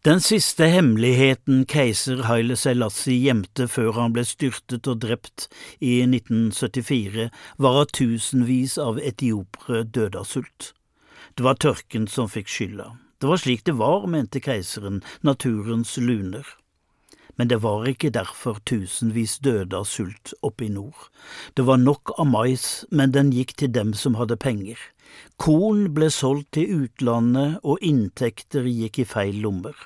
Den siste hemmeligheten keiser Haile Selassie gjemte før han ble styrtet og drept i 1974, var at tusenvis av etiopere døde av sult. Det var tørken som fikk skylda. Det var slik det var, mente keiseren, naturens luner. Men det var ikke derfor tusenvis døde av sult oppe i nord. Det var nok av mais, men den gikk til dem som hadde penger. Korn ble solgt til utlandet, og inntekter gikk i feil lommer.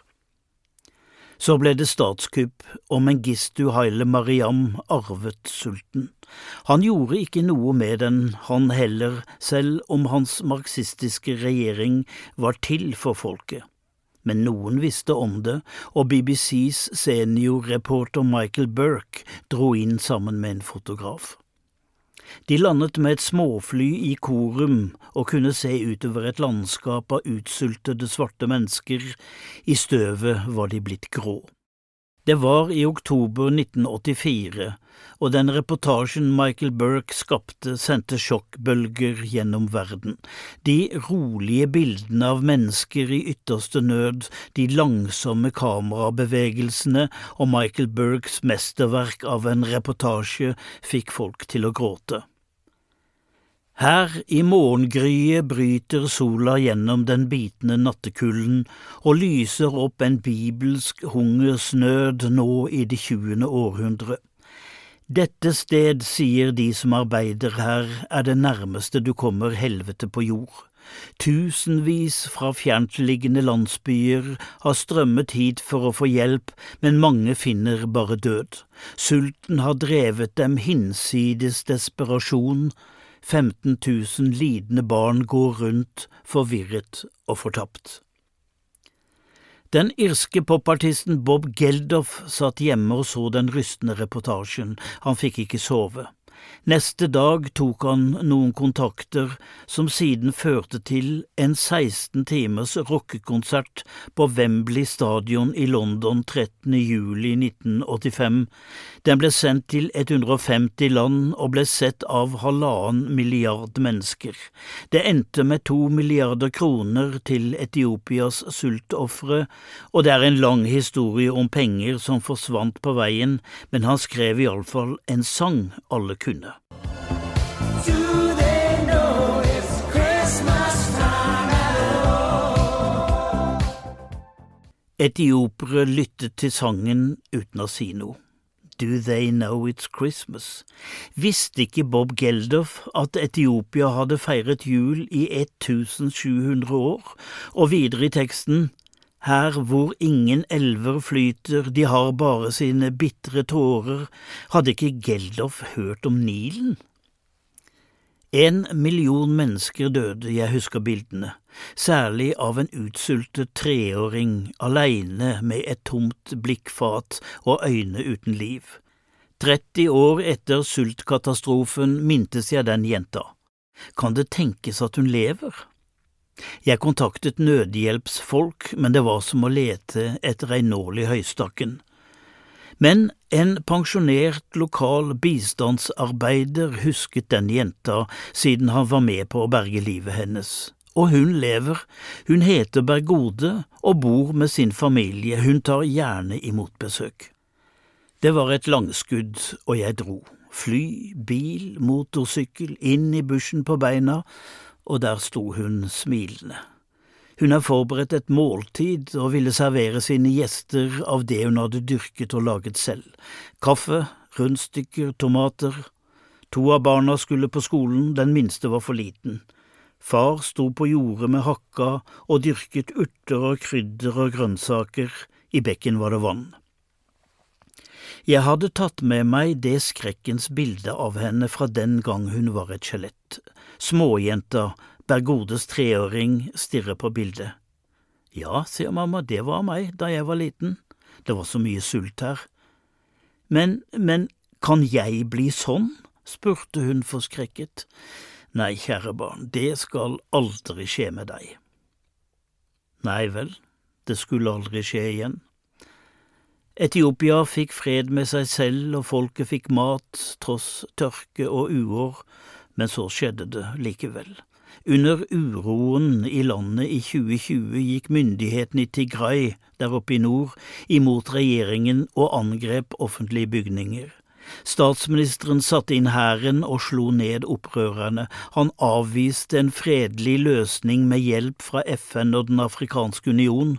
Så ble det statskupp, og Mengistu Haile Mariam arvet sulten. Han gjorde ikke noe med den, han heller, selv om hans marxistiske regjering var til for folket. Men noen visste om det, og BBCs seniorreporter Michael Burke dro inn sammen med en fotograf. De landet med et småfly i Korum og kunne se utover et landskap av utsultede svarte mennesker, i støvet var de blitt grå. Det var i oktober 1984, og den reportasjen Michael Burke skapte, sendte sjokkbølger gjennom verden. De rolige bildene av mennesker i ytterste nød, de langsomme kamerabevegelsene og Michael Burkes mesterverk av en reportasje fikk folk til å gråte. Her i morgengryet bryter sola gjennom den bitende nattekulden og lyser opp en bibelsk hungersnød nå i det tjuende århundre. Dette sted, sier de som arbeider her, er det nærmeste du kommer helvete på jord. Tusenvis fra fjerntliggende landsbyer har strømmet hit for å få hjelp, men mange finner bare død. Sulten har drevet dem hinsides desperasjon, 15 000 lidende barn går rundt forvirret og fortapt. Den irske popartisten Bob Geldof satt hjemme og så den rystende reportasjen, han fikk ikke sove. Neste dag tok han noen kontakter som siden førte til en 16 timers rockekonsert på Wembley stadion i London 13. juli 1985. Den ble sendt til 150 land og ble sett av halvannen milliard mennesker. Det endte med to milliarder kroner til Etiopias sultofre, og det er en lang historie om penger som forsvant på veien, men han skrev iallfall en sang alle kunne. Etiopere lyttet til sangen uten å si noe. Do they know it's Christmas? Visste ikke Bob Geldof at Etiopia hadde feiret jul i 1700 år, og videre i teksten her hvor ingen elver flyter, de har bare sine bitre tårer, hadde ikke Geldof hørt om Nilen? En million mennesker døde, jeg husker bildene, særlig av en utsultet treåring aleine med et tomt blikkfat og øyne uten liv. 30 år etter sultkatastrofen mintes jeg den jenta. Kan det tenkes at hun lever? Jeg kontaktet nødhjelpsfolk, men det var som å lete etter ei nål i høystakken. Men en pensjonert lokal bistandsarbeider husket den jenta siden han var med på å berge livet hennes. Og hun lever, hun heter Bergode og bor med sin familie, hun tar gjerne imot besøk. Det var et langskudd, og jeg dro. Fly, bil, motorsykkel, inn i bushen på beina, og der sto hun smilende. Hun har forberedt et måltid og ville servere sine gjester av det hun hadde dyrket og laget selv. Kaffe, rundstykker, tomater. To av barna skulle på skolen, den minste var for liten. Far sto på jordet med hakka og dyrket urter og krydder og grønnsaker, i bekken var det vann. Jeg hadde tatt med meg det skrekkens bilde av henne fra den gang hun var et skjelett. Småjenta Bergodes treåring stirrer på bildet. Ja, sier mamma, det var meg da jeg var liten, det var så mye sult her. Men, men, kan jeg bli sånn? spurte hun forskrekket. Nei, kjære barn, det skal aldri skje med deg. Nei vel, det skulle aldri skje igjen. Etiopia fikk fred med seg selv, og folket fikk mat tross tørke og uår, men så skjedde det likevel. Under uroen i landet i 2020 gikk myndighetene i Tigray, der oppe i nord, imot regjeringen og angrep offentlige bygninger. Statsministeren satte inn hæren og slo ned opprørerne. Han avviste en fredelig løsning med hjelp fra FN og Den afrikanske union.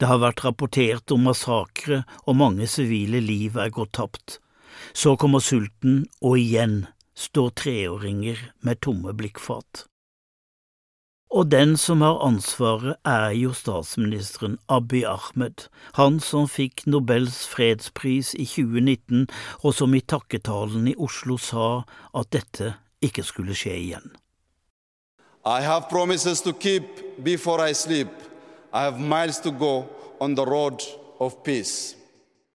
Det har vært rapportert om massakre, og mange sivile liv er gått tapt. Så kommer sulten, og igjen står treåringer med tomme blikkfat. Og den som har ansvaret, er jo statsministeren Abiy Ahmed, han som fikk Nobels fredspris i 2019, og som i takketalen i Oslo sa at dette ikke skulle skje igjen. I have promises to keep before I sleep. I have miles to go on the road of peace.